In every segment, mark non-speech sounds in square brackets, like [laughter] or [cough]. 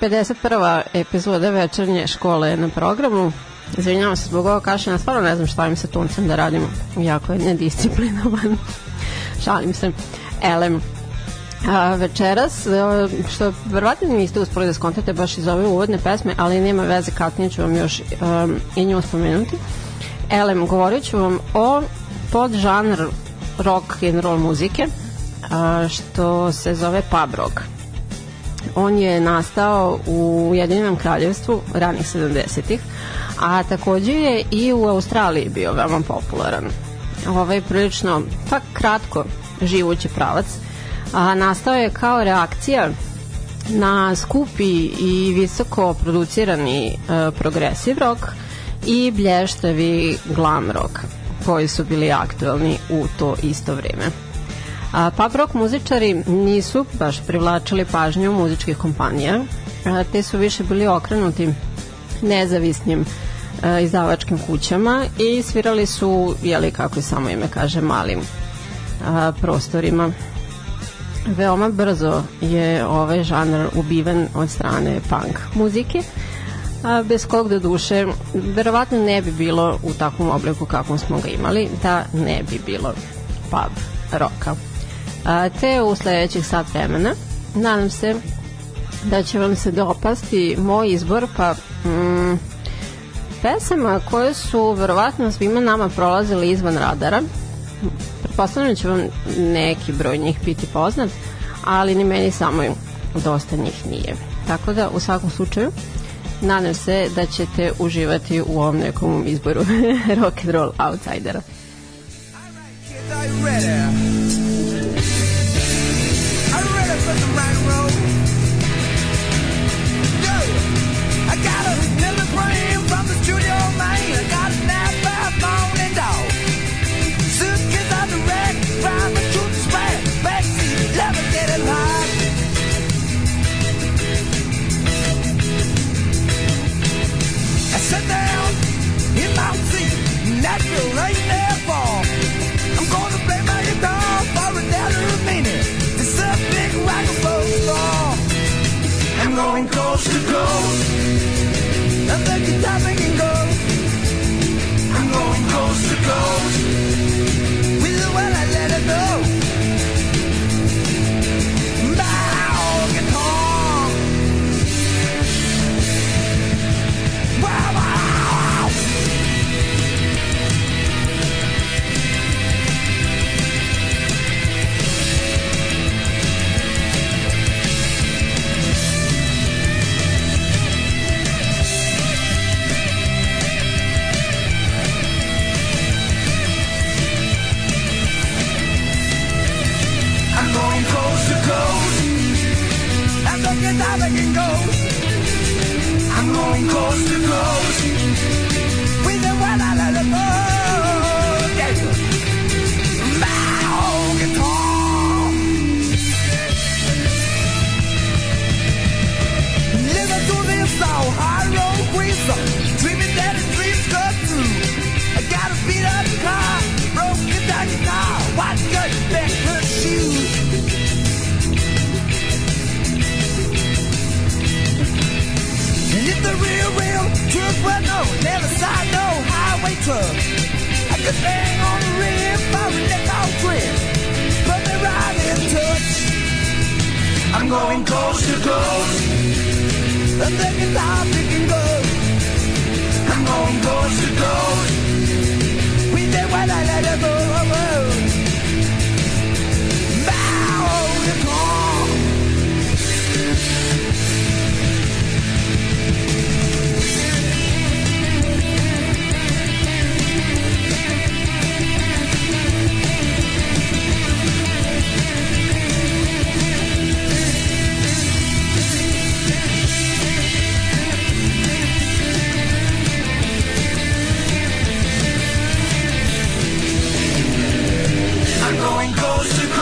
51. epizoda večernje škole na programu. Izvinjavam se zbog ovog kašljena, stvarno ne znam šta im se tuncem da radimo. Jako je nedisciplinovan. [laughs] Šalim se. Elem, A, večeras, e, što verovatno niste uspeli da skontate baš iz ove uvodne pesme, ali nema veze, kasnije ću vam još um, i nju spomenuti. Elem, govorit ću vam o podžanr rock and roll muzike, a, što se zove pub rock on je nastao u Ujedinjenom kraljevstvu ranih 70-ih, a takođe je i u Australiji bio veoma popularan. Ovaj prilično, pa kratko, živući pravac, a, nastao je kao reakcija na skupi i visoko producirani e, progresiv rock i blještavi glam rock koji su bili aktuelni u to isto vreme. A, pub rock muzičari nisu baš privlačili pažnju muzičkih kompanija, a, te su više bili okrenuti nezavisnim a, e, izdavačkim kućama i svirali su, jeli kako je samo ime kaže, malim a, prostorima. Veoma brzo je ovaj žanr ubiven od strane punk muzike, a bez kog da duše verovatno ne bi bilo u takvom obliku kakvom smo ga imali, da ne bi bilo pub roka te u sledećih sat vremena. Nadam se da će vam se dopasti moj izbor, pa mm, pesama koje su verovatno svima nama prolazili izvan radara. Pretpostavljam da će vam neki broj njih biti poznat, ali ni meni samo dosta njih nije. Tako da, u svakom slučaju, nadam se da ćete uživati u ovom nekom izboru [laughs] rock and roll outsidera. All right, kids, are supposed to go. I'm taking time and go. I'm going coast to coast. going coast to coast. the real, real truth. Well, no, never saw no highway truck. I could bang on the rim, for a neck all trip. But they right in touch. I'm going coast to coast. And they can stop, they can go. I'm going coast to coast. We did what I let it go. Bow the oh, corner.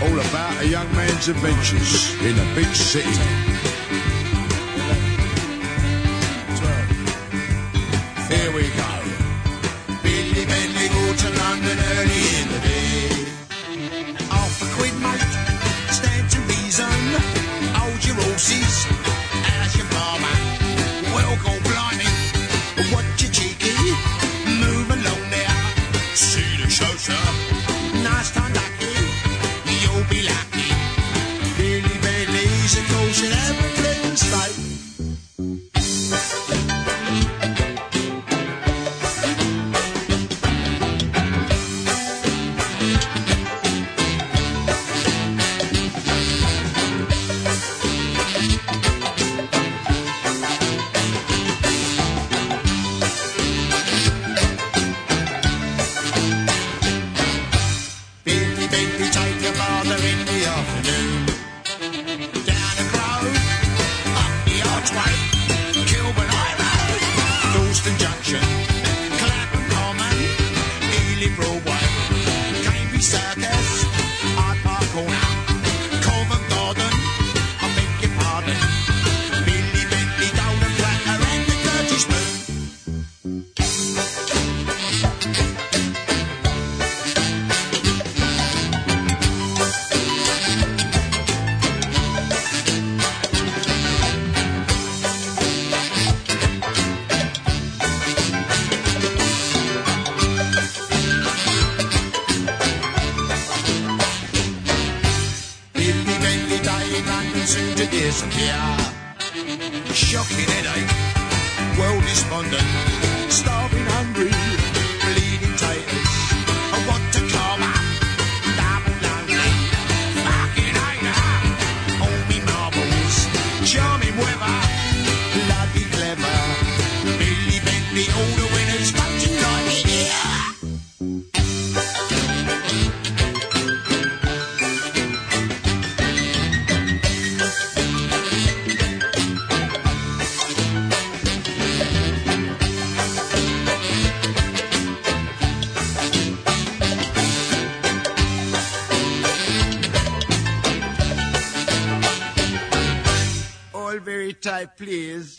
All about a young man's adventures in a big city. please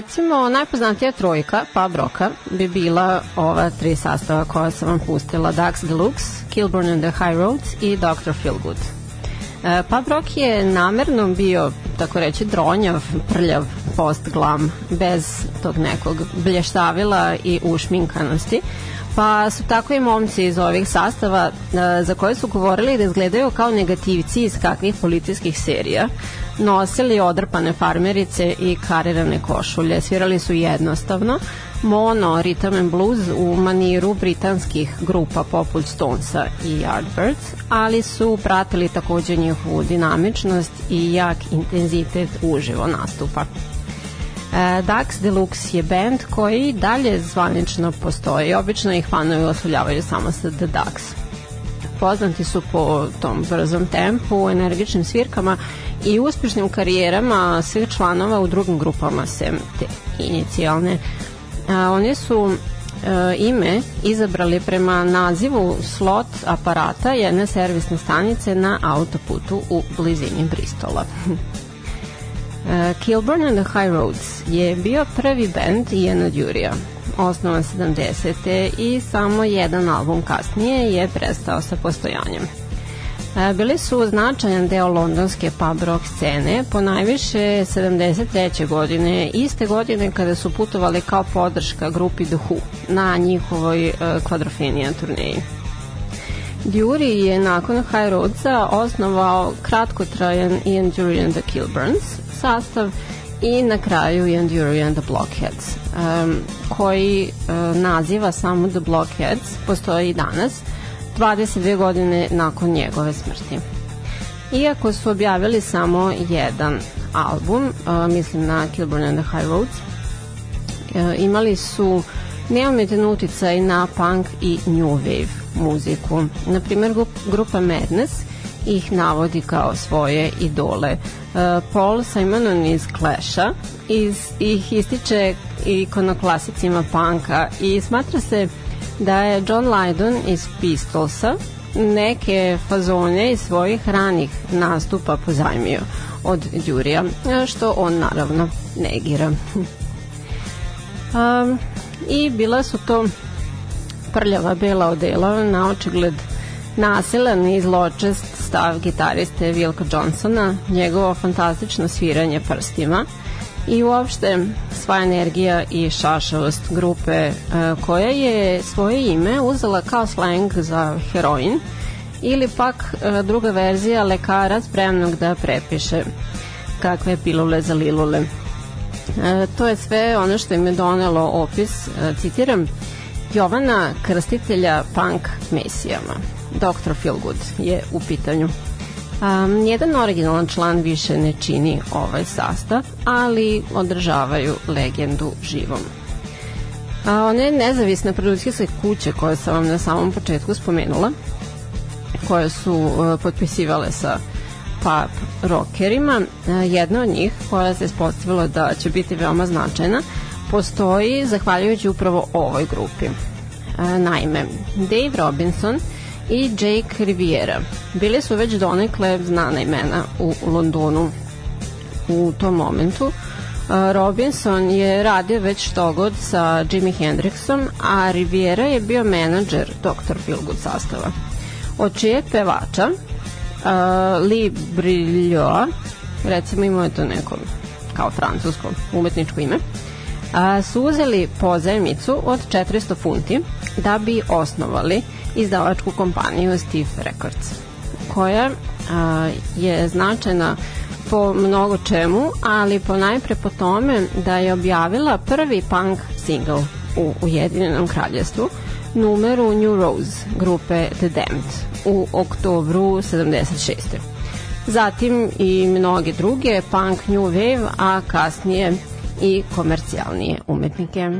recimo, najpoznatija trojka Pub Roka bi bila ova tri sastava koja sam vam pustila, Dax Deluxe, Kilburn and the High Roads i Dr. Feelgood. E, Pub Rock je namerno bio, tako reći, dronjav, prljav post-glam, bez tog nekog blještavila i ušminkanosti, Pa su tako i momci iz ovih sastava e, za koje su govorili da izgledaju kao negativci iz kakvih policijskih serija nosili odrpane farmerice i karirane košulje. Svirali su jednostavno mono rhythm and blues u maniru britanskih grupa poput Stonesa i Yardbirds, ali su pratili takođe njihovu dinamičnost i jak intenzitet uživo nastupa. E, Dax Deluxe je band koji dalje zvanično postoji. Obično ih fanovi oslovljavaju samo sa The Dax. Poznati su po tom brzom tempu, energičnim svirkama i uspešnim karijerama svih članova u drugim grupama sem te inicijalne. A, oni su e, ime izabrali prema nazivu slot aparata jedne servisne stanice na autoputu u blizini Bristola. [laughs] E, Kilburn and the High Roads je bio prvi band Iana Durija, osnovan 70. i samo jedan album kasnije je prestao sa postojanjem bili su značajan deo londonske pub rock scene, po najviše 73. godine, iste godine kada su putovali kao podrška grupi The Who na njihovoj e, kvadrofenija turneji. Dury je nakon High Roadsa osnovao kratkotrajan Ian Dury and the Kilburns sastav i na kraju Ian Dury and the Blockheads, um, koji uh, naziva samo The Blockheads, postoji i danas – 22 godine nakon njegove smrti. Iako su objavili samo jedan album, mislim na Kilburn and the High Roads, imali su neometan uticaj na punk i new wave muziku. Naprimer, grupa Madness ih navodi kao svoje idole. Paul Simonon iz Clash-a iz, ih ističe ikonoklasicima punka i smatra se da je John Lydon iz Pistolsa neke fazone iz svojih ranih nastupa pozajmio od Đurija, što on naravno negira. um, [laughs] I bila su to prljava bela odela, na očigled nasilan i zločest stav gitariste Vilka Johnsona, njegovo fantastično sviranje prstima – i uopšte sva energija i šašavost grupe e, koja je svoje ime uzela kao slang za heroin ili pak e, druga verzija lekara spremnog da prepiše kakve pilule za lilule. E, to je sve ono što im je donelo opis, citiram, Jovana Krstitelja punk mesijama. Dr. Feelgood je u pitanju. Um, jedan originalan član više ne čini ovaj sastav, ali održavaju legendu živom. A one nezavisne produkcijske kuće koje sam vam na samom početku spomenula, koje su uh, potpisivale sa pop rockerima, uh, jedna od njih koja se ispostavila da će biti veoma značajna, postoji zahvaljujući upravo ovoj grupi. Uh, naime, Dave Robinson – i Jake Riviera. Bili su već donekle znana imena u Londonu u tom momentu. Robinson je radio već god sa Jimi Hendrixom, a Riviera je bio menadžer Dr. Feelgood sastava. Od čijeg pevača, uh, Lee Brilloa, recimo imao je to neko kao francusko umetničko ime, a, su uzeli pozajmicu od 400 funti da bi osnovali izdavačku kompaniju Steve Records, koja a, je značajna po mnogo čemu, ali po najpre po tome da je objavila prvi punk single u Ujedinjenom kraljestvu, numeru New Rose grupe The Damned u oktobru 76. Zatim i mnoge druge, punk, new wave, a kasnije i komercijalnije umetnike.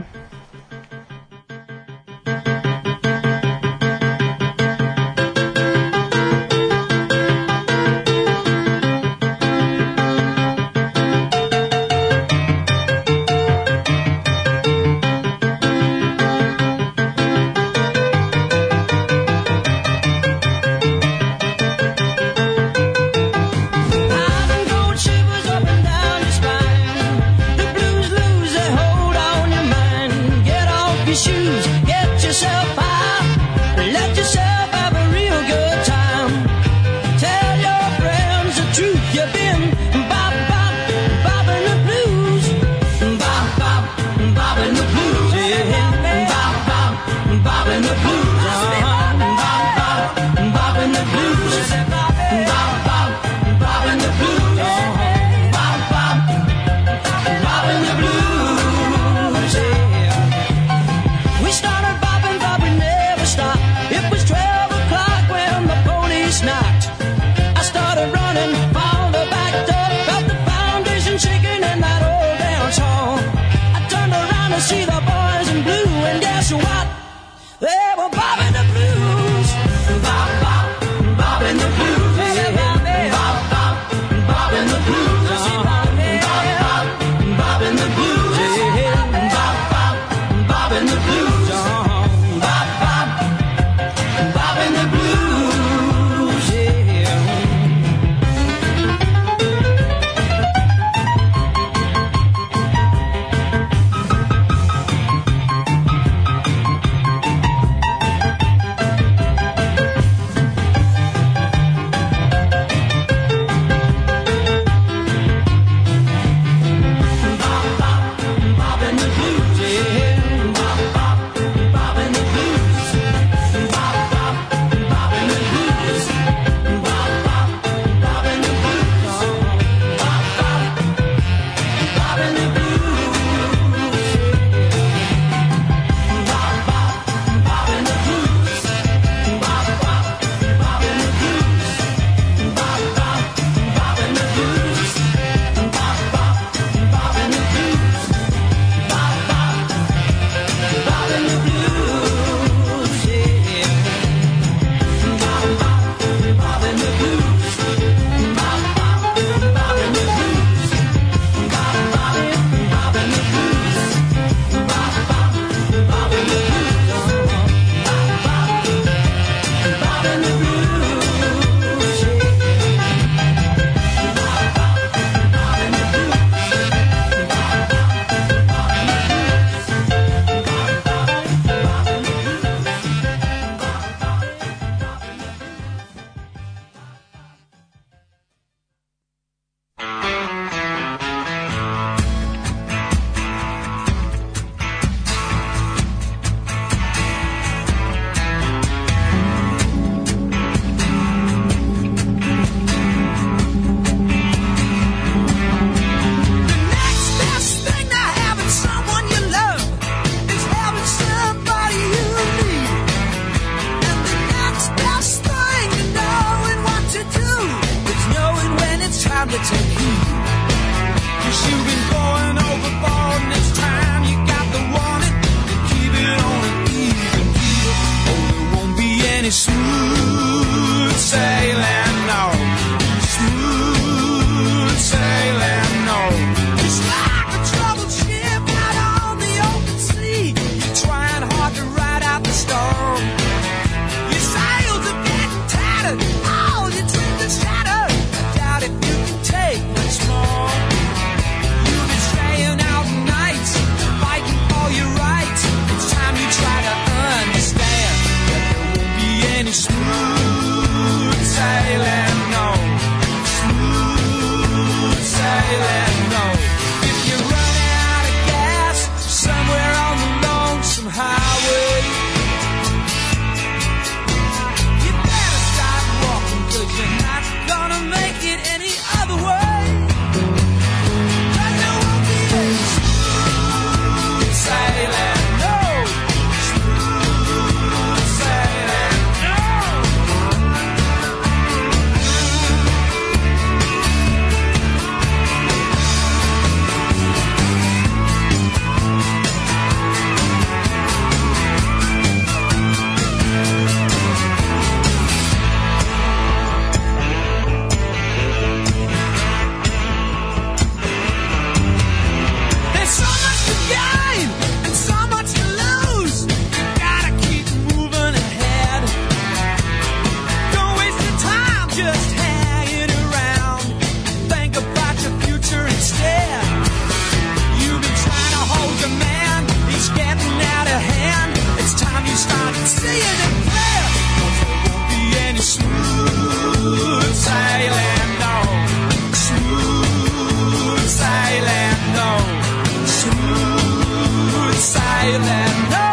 And No.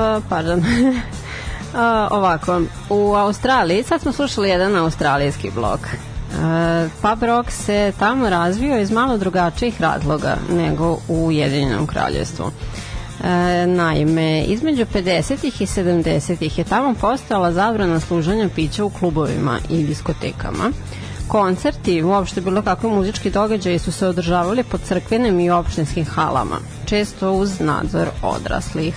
uh, pardon. Uh, [laughs] ovako, u Australiji, sad smo slušali jedan australijski blok. Uh, pub rock se tamo razvio iz malo drugačijih razloga nego u Ujedinjenom kraljevstvu. E, naime, između 50-ih i 70-ih je tamo postojala zabrana služenja pića u klubovima i diskotekama. Koncerti, uopšte bilo kakvi muzički događaji su se održavali po crkvenim i opštinskim halama, često uz nadzor odraslih.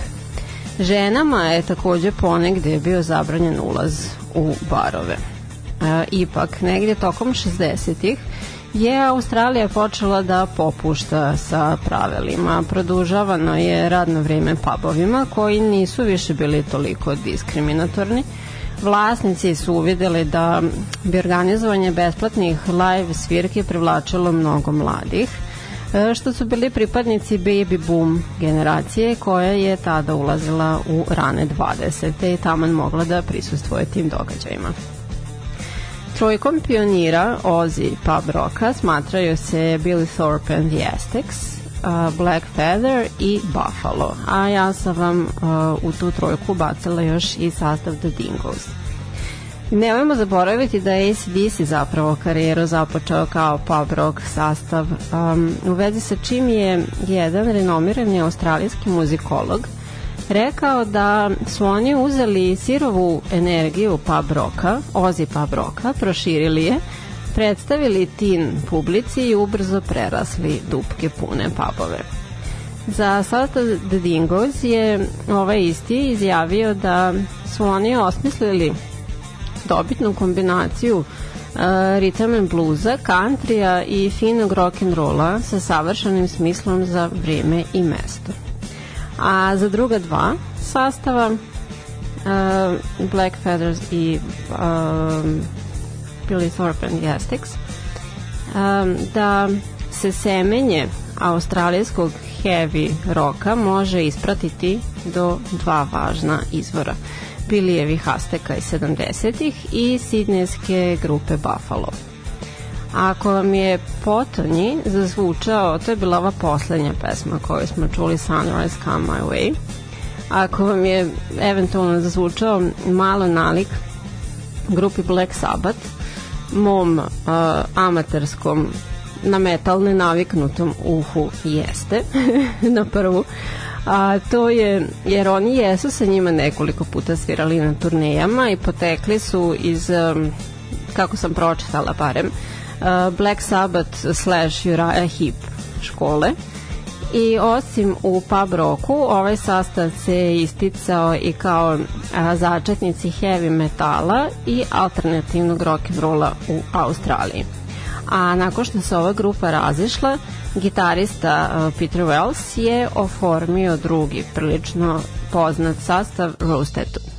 Ženama je takođe ponegde bio zabranjen ulaz u barove. E, ipak, negde tokom 60-ih je Australija počela da popušta sa pravilima. Produžavano je radno vreme pubovima koji nisu više bili toliko diskriminatorni. Vlasnici su uvideli da bi organizovanje besplatnih live svirki privlačilo mnogo mladih E, što su bili pripadnici baby boom generacije koja je tada ulazila u rane 20. i taman mogla da prisustvoje tim događajima. Trojkom pionira Ozzy pub roka smatraju se Billy Thorpe and the Aztecs, Black Feather i Buffalo, a ja sam vam u tu trojku bacila još i sastav The Dingoes. Nemojmo zaboraviti da je ACDC zapravo karijeru započeo kao pop rock sastav, um, u vezi sa čim je jedan renomirani australijski muzikolog rekao da su oni uzeli sirovu energiju pub roka, ozi pub roka, proširili je, predstavili tin publici i ubrzo prerasli dupke pune pubove. Za sastav the Dingoes je ovaj isti izjavio da su oni osmislili dobitnu kombinaciju Uh, ritam and bluza, kantrija i finog rock'n'rolla sa savršenim smislom za vrijeme i mesto. A za druga dva sastava uh, Black Feathers i um, Billy Thorpe and Yastics um, da se semenje australijskog heavy roka može ispratiti do dva važna izvora. Uh, Bilijevih Azteka iz 70-ih i sidneske grupe Buffalo. Ako vam je potonji zazvučao, to je bila ova poslednja pesma koju smo čuli, Sunrise Come My Way. Ako vam je eventualno zazvučao malo nalik grupi Black Sabbath, mom uh, amaterskom na metal nenaviknutom uhu jeste [laughs] na prvu a to je, jer oni jesu sa njima nekoliko puta svirali na turnejama i potekli su iz, kako sam pročitala barem, e, Black Sabbath slash Uriah Heep škole i osim u pub roku ovaj sastav se isticao i kao a, začetnici heavy metala i alternativnog rock'n'rolla u Australiji a nakon što se ova grupa razišla, gitarista e, Peter Wells je oformio drugi prilično poznat sastav Roosted.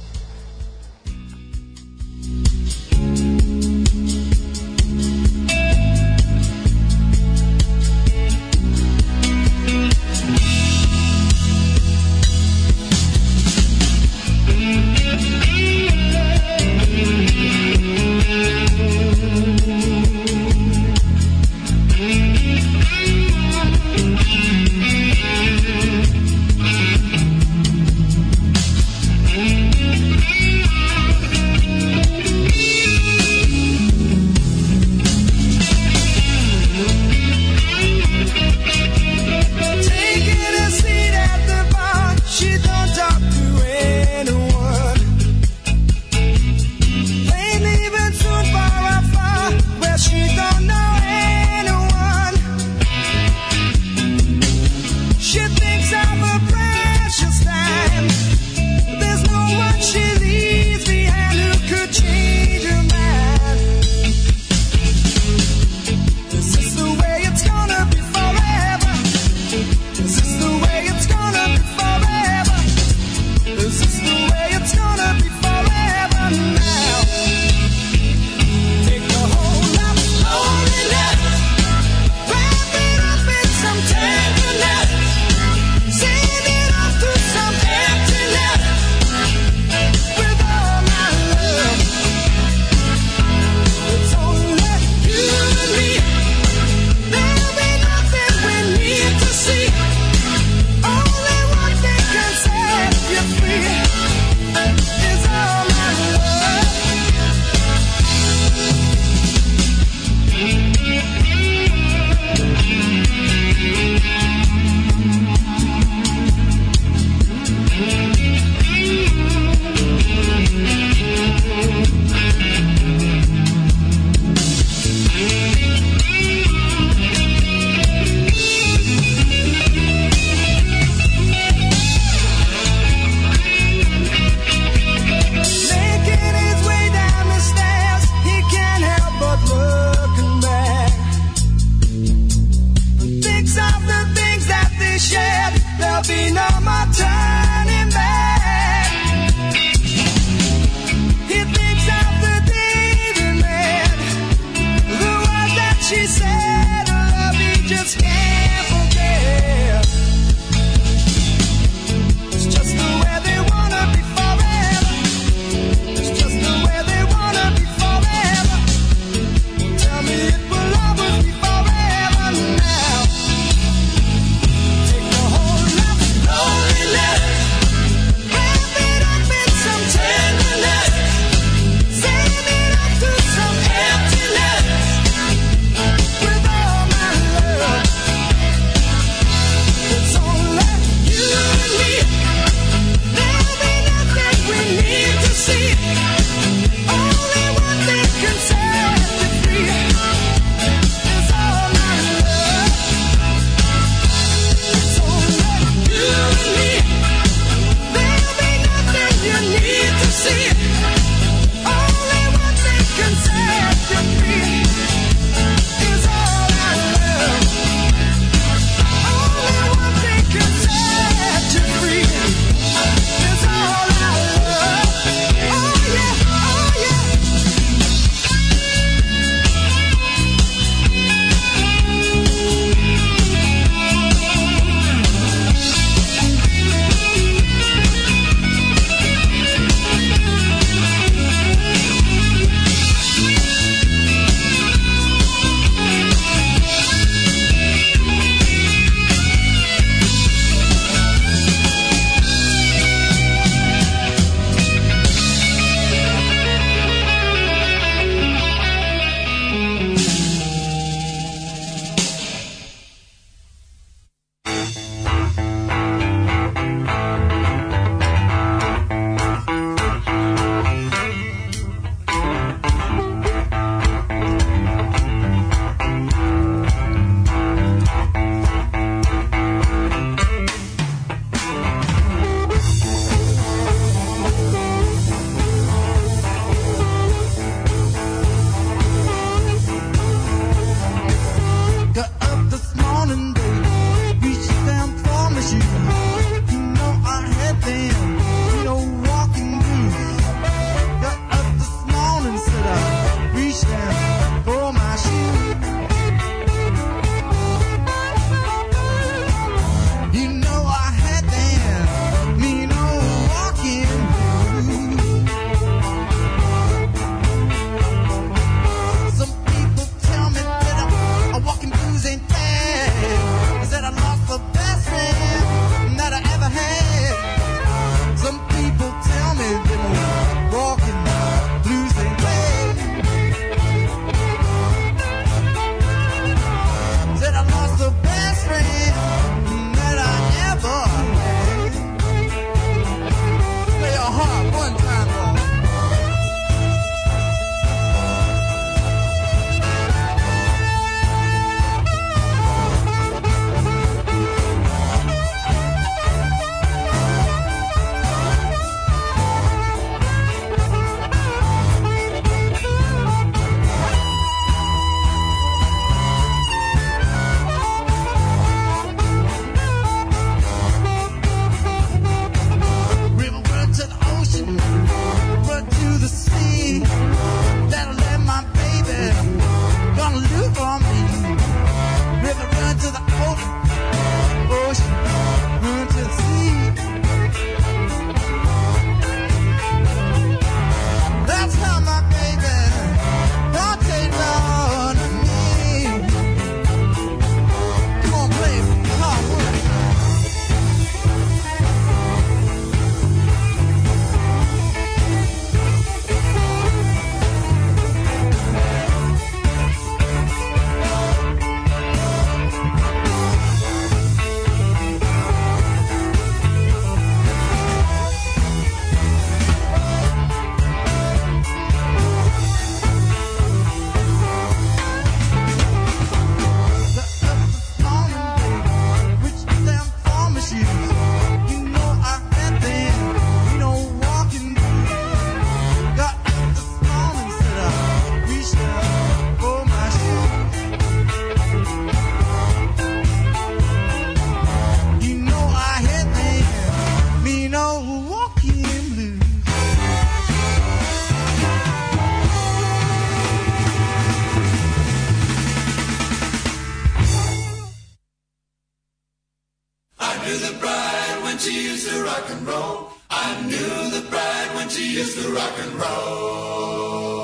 rock and roll. I knew the bride when she used to rock and roll.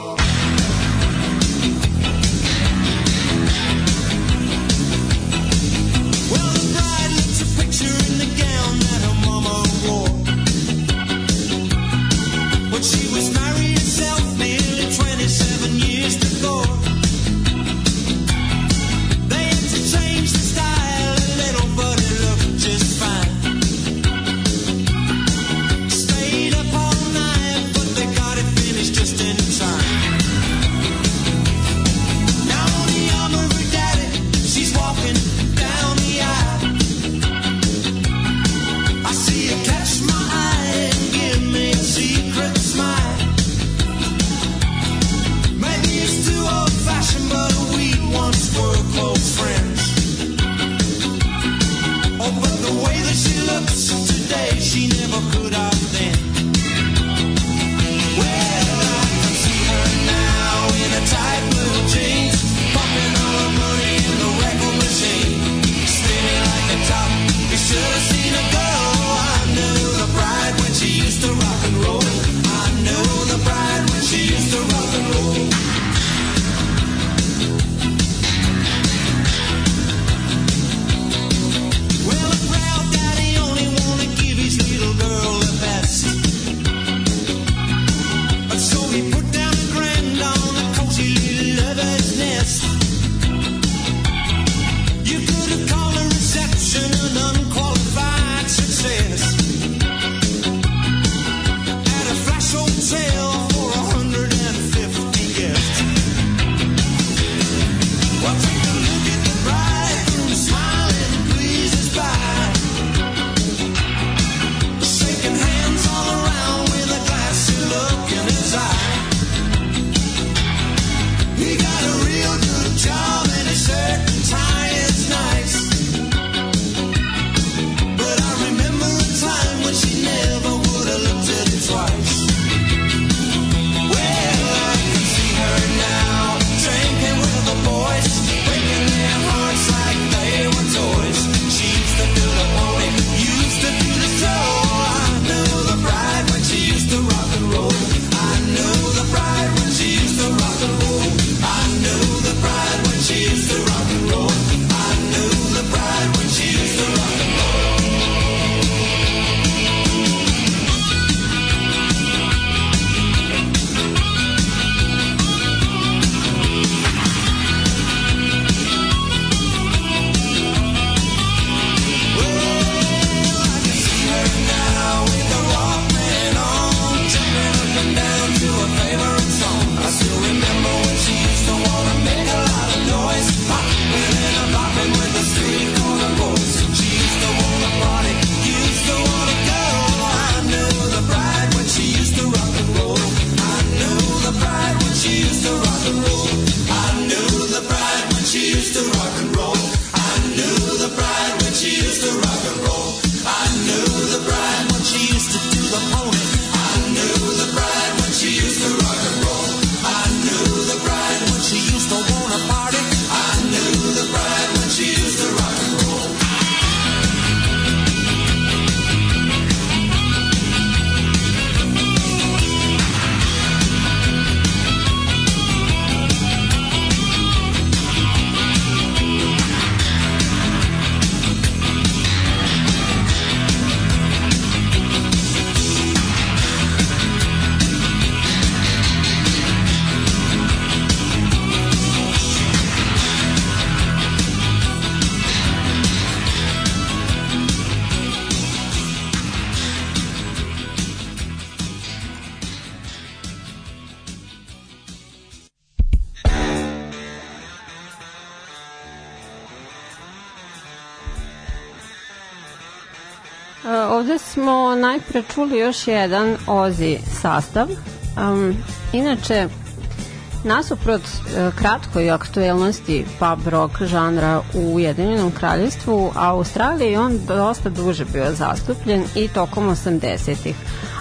najpre čuli još jedan Ozi sastav. Um, inače, Nasuprot e, kratkoj aktuelnosti pub rock žanra u Ujedinjenom kraljevstvu, a u Australiji on dosta duže bio zastupljen i tokom 80-ih.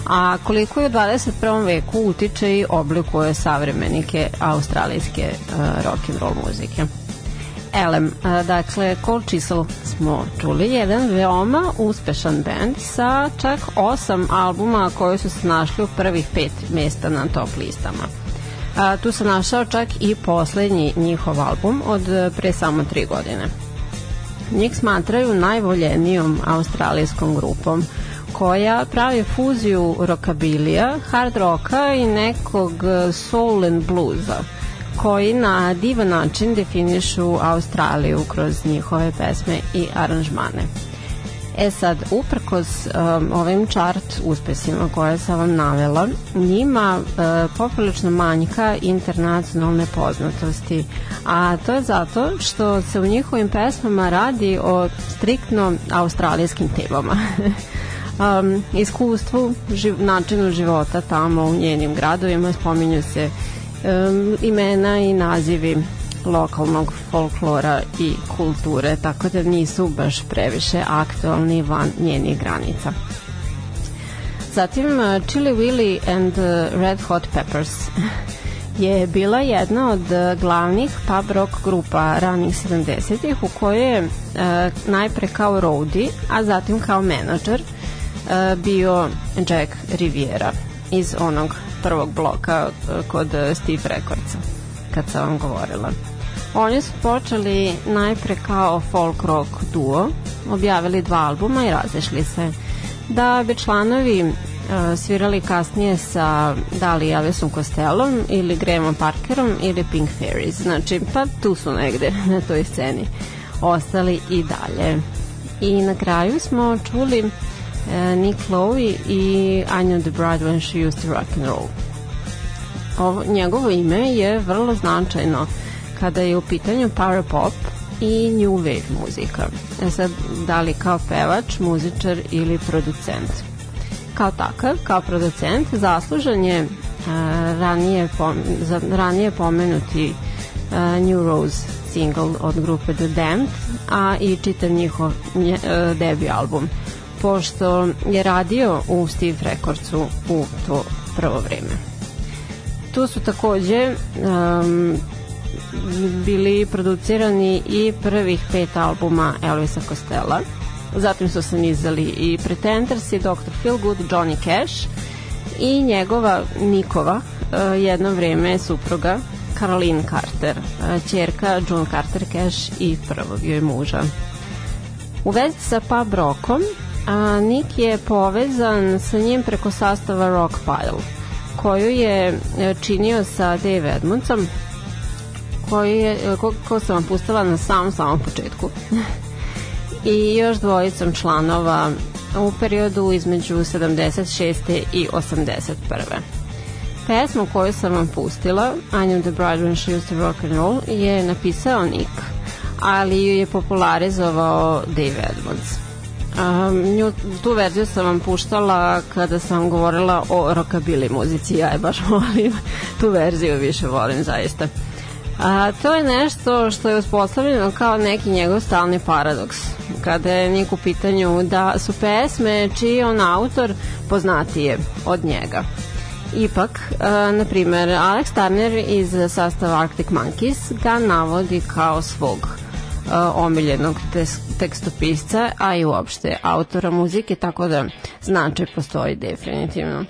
A koliko je u 21. veku utiče i oblikuje savremenike australijske e, rock and roll muzike. Elem. Dakle, Cold Chisel smo čuli, jedan veoma uspešan band sa čak osam albuma koji su se našli u prvih pet mesta na top listama. A, tu se našao čak i poslednji njihov album od e, pre samo tri godine. Njih smatraju najvoljenijom australijskom grupom koja pravi fuziju rokabilija, hard roka i nekog e, soul and bluesa koji na divan način definišu Australiju kroz njihove pesme i aranžmane. E sad, uprkos um, ovim chart uspesima koje sam vam navela, njima uh, poprilično manjka internacionalne poznatosti, a to je zato što se u njihovim pesmama radi o striktno australijskim temama. [laughs] um, iskustvu, živ, načinu života tamo u njenim gradovima spominju se uh, imena i nazivi lokalnog folklora i kulture, tako da nisu baš previše aktualni van njenih granica. Zatim eh, Chili Willy and Red Hot Peppers [laughs] je bila jedna od eh, glavnih pub rock grupa ranih 70-ih u kojoj je eh, najpre kao roadie, a zatim kao menadžer bio Jack Riviera iz onog prvog bloka e, kod e, Steve Recordsa kad sam vam govorila. Oni su počeli najpre kao folk rock duo, objavili dva albuma i razišli se. Da bi članovi e, svirali kasnije sa da li Elvisom Costellom ili Grahamom Parkerom ili Pink Fairies. Znači, pa tu su negde [laughs] na toj sceni ostali i dalje. I na kraju smo čuli E, Nick Lowe i I Knew the Bride When She Used to Rock and Roll. Ovo, njegovo ime je vrlo značajno kada je u pitanju power pop i new wave muzika. E sad, da li kao pevač, muzičar ili producent? Kao takav, kao producent, zaslužan je a, e, ranije, pom, za, ranije pomenuti a, e, New Rose single od grupe The Damned, a i čitav njihov nje, a, debi album – pošto je radio u Steve Recordsu u to prvo vreme. Tu su takođe um, bili producirani i prvih pet albuma Elvisa Costello. Zatim su se nizali i Pretenders i Dr. Feelgood, Johnny Cash i njegova Nikova, uh, jedno vreme supruga Caroline Carter, čerka uh, June Carter Cash i prvog joj muža. U vezi sa pub rockom a Nick je povezan sa njim preko sastava Rockpile, koju je e, činio sa Dave Edmundsom, koji je, e, ko, ko sam vam pustila na samom, samom početku. [laughs] I još dvojicom članova u periodu između 76. i 81. Pesmu koju sam vam pustila, I knew the bride when she used to rock and roll, je napisao Nick, ali ju je popularizovao Dave Edmunds Um, nju, tu verziju sam vam puštala kada sam govorila o rockabilly muzici, ja je baš [laughs] volim, tu verziju više volim zaista. A, to je nešto što je uspostavljeno kao neki njegov stalni paradoks, kada je Nik u pitanju da su pesme čiji on autor poznatije od njega. Ipak, e, na primer, Alex Turner iz sastava Arctic Monkeys ga navodi kao svog E, omiljenog tekstopisca, a i uopšte autora muzike, tako da značaj postoji definitivno.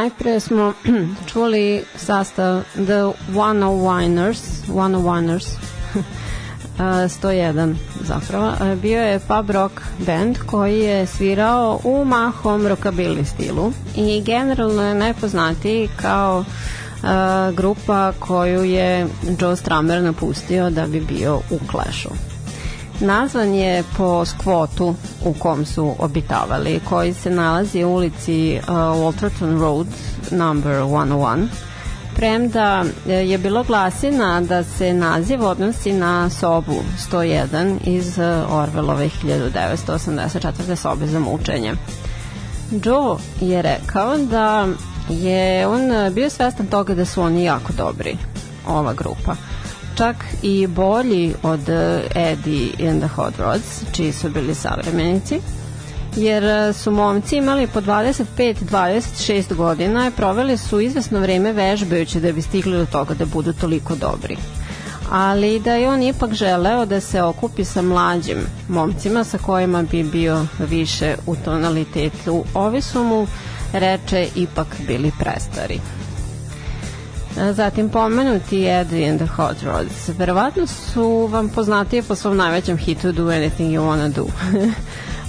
najpre smo [clears throat] čuli sastav The 101ers, 101ers 101 zapravo, bio je pub rock band koji je svirao u mahom rockabilly stilu i generalno je najpoznatiji kao grupa koju je Joe Strummer napustio da bi bio u Clashu. Nazvan je po skvotu u kom su obitavali, koji se nalazi u ulici uh, Walterton Road, number 101 premda e, je bilo glasina da se naziv odnosi na sobu 101 iz e, Orvelove 1984. sobe za mučenje. Joe je rekao da je on e, bio svestan toga da su oni jako dobri, ova grupa čak i bolji od e, Eddie and the Hot Rods, čiji su bili savremenici jer e, su momci imali po 25-26 godina i proveli su izvesno vreme vežbajući da bi stigli do toga da budu toliko dobri. Ali da je on ipak želeo da se okupi sa mlađim momcima sa kojima bi bio više u tonalitetu. Ovi su mu reče ipak bili prestari. Zatim pomenuti Eddie and the Hot Rods. Verovatno su vam poznatije po svom najvećem hitu Do Anything You Wanna Do. [laughs]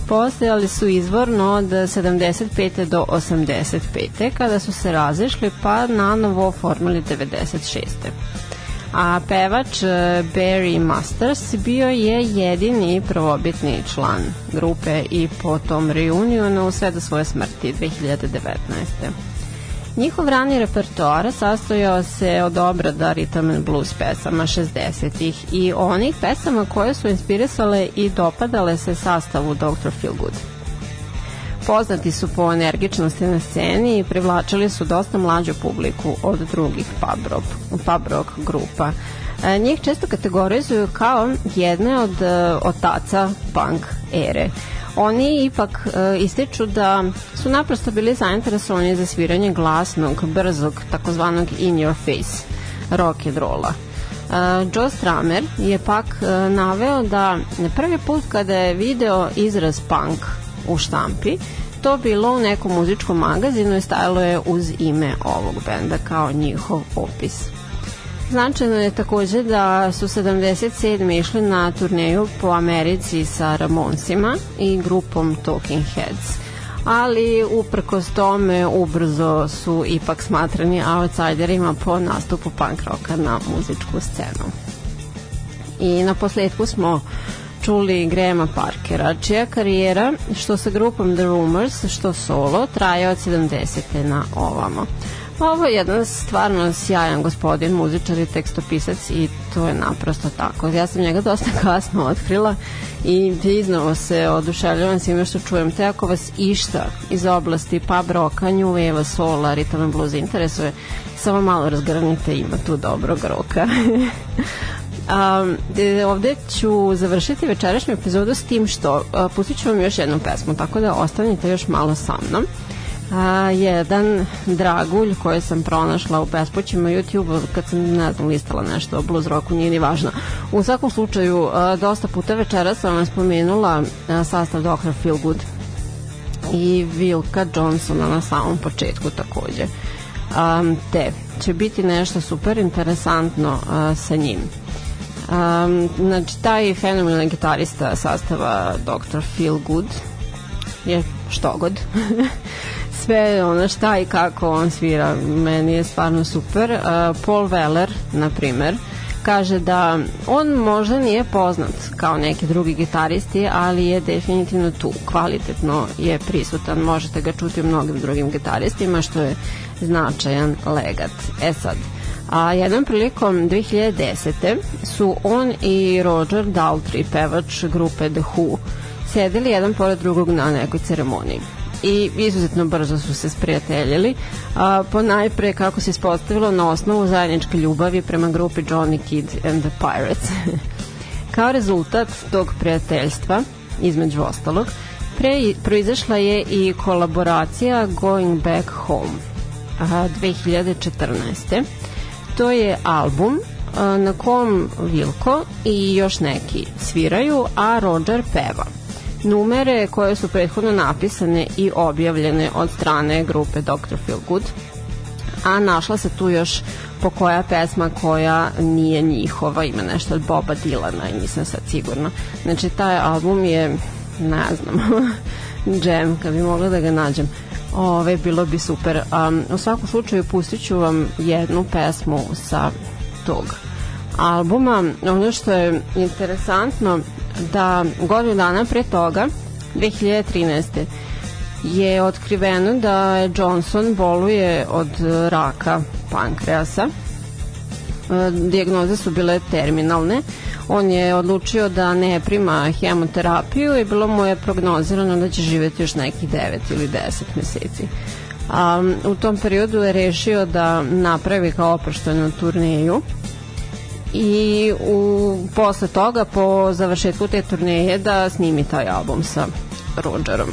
Postojali su izvorno od 75. do 85. kada su se razišli pa na novo oformili 96. A pevač e, Barry Masters bio je jedini prvobitni član grupe i po tom reunionu sve do svoje smrti 2019. Njihov rani repertoar sastojao se od obrada ritam and blues pesama 60-ih i onih pesama koje su inspirisale i dopadale se sastavu Dr. Feelgood. Poznati su po energičnosti na sceni i privlačili su dosta mlađu publiku od drugih pub rock, pub rock grupa. E, njih često kategorizuju kao jedne od e, otaca punk ere oni ipak e, ističu da su naprosto bili zainteresovani za sviranje glasnog, brzog, takozvanog in your face rock and rolla. Uh, Joe Stramer je pak uh, naveo da prvi put kada je video izraz punk u štampi, to bilo u nekom muzičkom magazinu i stajalo je uz ime ovog benda kao njihov opis. Značajno je takođe da su 77. išli na turneju po Americi sa Ramonsima i grupom Talking Heads ali uprkos tome ubrzo su ipak smatrani outsiderima po nastupu punk roka na muzičku scenu. I na posledku smo čuli Grema Parkera, čija karijera, što sa grupom The Rumors, što solo, traje od 70. na ovamo. Pa ovo je jedan stvarno sjajan gospodin, muzičar i tekstopisac i to je naprosto tako. Ja sam njega dosta [laughs] kasno otkrila i iznovo se oduševljavam svime što čujem. Te ako vas išta iz oblasti pub roka, new wave, sola, ritam and blues interesuje, samo malo razgrnite, ima tu dobrog roka. Um, [laughs] ovde ću završiti večerašnju epizodu s tim što uh, pustit ću vam još jednu pesmu, tako da ostanite još malo sa mnom a, jedan dragulj koji sam pronašla u bespućima YouTube kad sam ne znam listala nešto o blues roku nije ni važno u svakom slučaju a, dosta puta večera sam vam spomenula a, sastav Dr. Feelgood i Vilka Johnsona na samom početku takođe um, te će biti nešto super interesantno uh, sa njim um, znači taj fenomenalan gitarista sastava Dr. Feelgood je što god [laughs] sve ono šta i kako on svira meni je stvarno super uh, Paul Weller na primer kaže da on možda nije poznat kao neki drugi gitaristi, ali je definitivno tu, kvalitetno je prisutan, možete ga čuti u mnogim drugim gitaristima, što je značajan legat. E sad, a jednom prilikom 2010. su on i Roger Daltrey, pevač grupe The Who, sedeli jedan pored drugog na nekoj ceremoniji i izuzetno brzo su se sprijateljili. A, po najpre, kako se ispostavilo, na osnovu zajedničke ljubavi prema grupi Johnny Kidd and the Pirates. [laughs] Kao rezultat tog prijateljstva, između ostalog, pre, proizašla je i kolaboracija Going Back Home a, 2014. To je album a, na kom Vilko i još neki sviraju, a Roger peva numere koje su prethodno napisane i objavljene od strane grupe Dr. Feelgood, a našla se tu još po koja pesma koja nije njihova, ima nešto od Boba Dilana i nisam sad sigurna. Znači, taj album je, ne znam, [laughs] džem, kad bi mogla da ga nađem. Ove, bilo bi super. Um, u svakom slučaju pustit ću vam jednu pesmu sa tog albuma, ono što je interesantno da godinu dana pre toga, 2013 je otkriveno da je Johnson boluje od raka pankreasa. E, dijagnoze su bile terminalne. On je odlučio da ne prima hemoterapiju i bilo mu je prognozirano da će živeti još nekih 9 ili 10 meseci. A, u tom periodu je rešio da napravi kao oproštenu turneju i u, posle toga po završetku te turneje da snimi taj album sa Rodgerom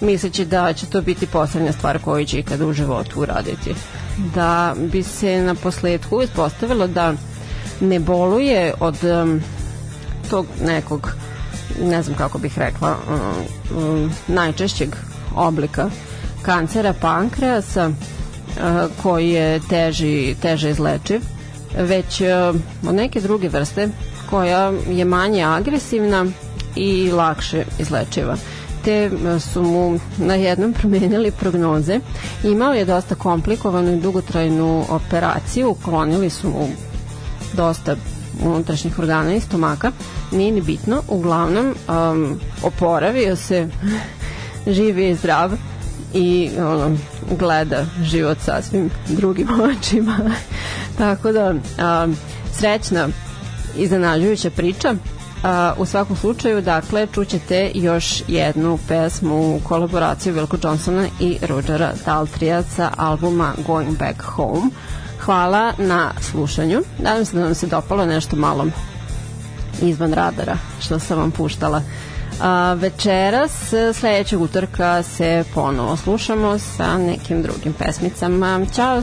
misleći da će to biti poslednja stvar koju će ikada u životu uraditi da bi se na posledku ispostavilo da ne boluje od um, tog nekog ne znam kako bih rekla um, um, najčešćeg oblika kancera pankreasa uh, koji je teži, teže izlečiv već e, od neke druge vrste koja je manje agresivna i lakše izlečiva te e, su mu na jednom [laughs] promenili prognoze. Imao je dosta komplikovanu i dugotrajnu operaciju, uklonili su mu dosta unutrašnjih organa i stomaka, nije ni bitno, uglavnom um, oporavio se, [laughs] živi i zdrav i ono, gleda život sasvim drugim [laughs] očima. Tako da, a, srećna, iznenađujuća priča. A, u svakom slučaju, dakle, čućete još jednu pesmu u kolaboraciju Vilko Johnsona i Rodgera Daltrija sa albuma Going Back Home. Hvala na slušanju. Nadam se da vam se dopalo nešto malo izvan radara što sam vam puštala. A, večeras sledećeg utorka se ponovo slušamo sa nekim drugim pesmicama. Ćao!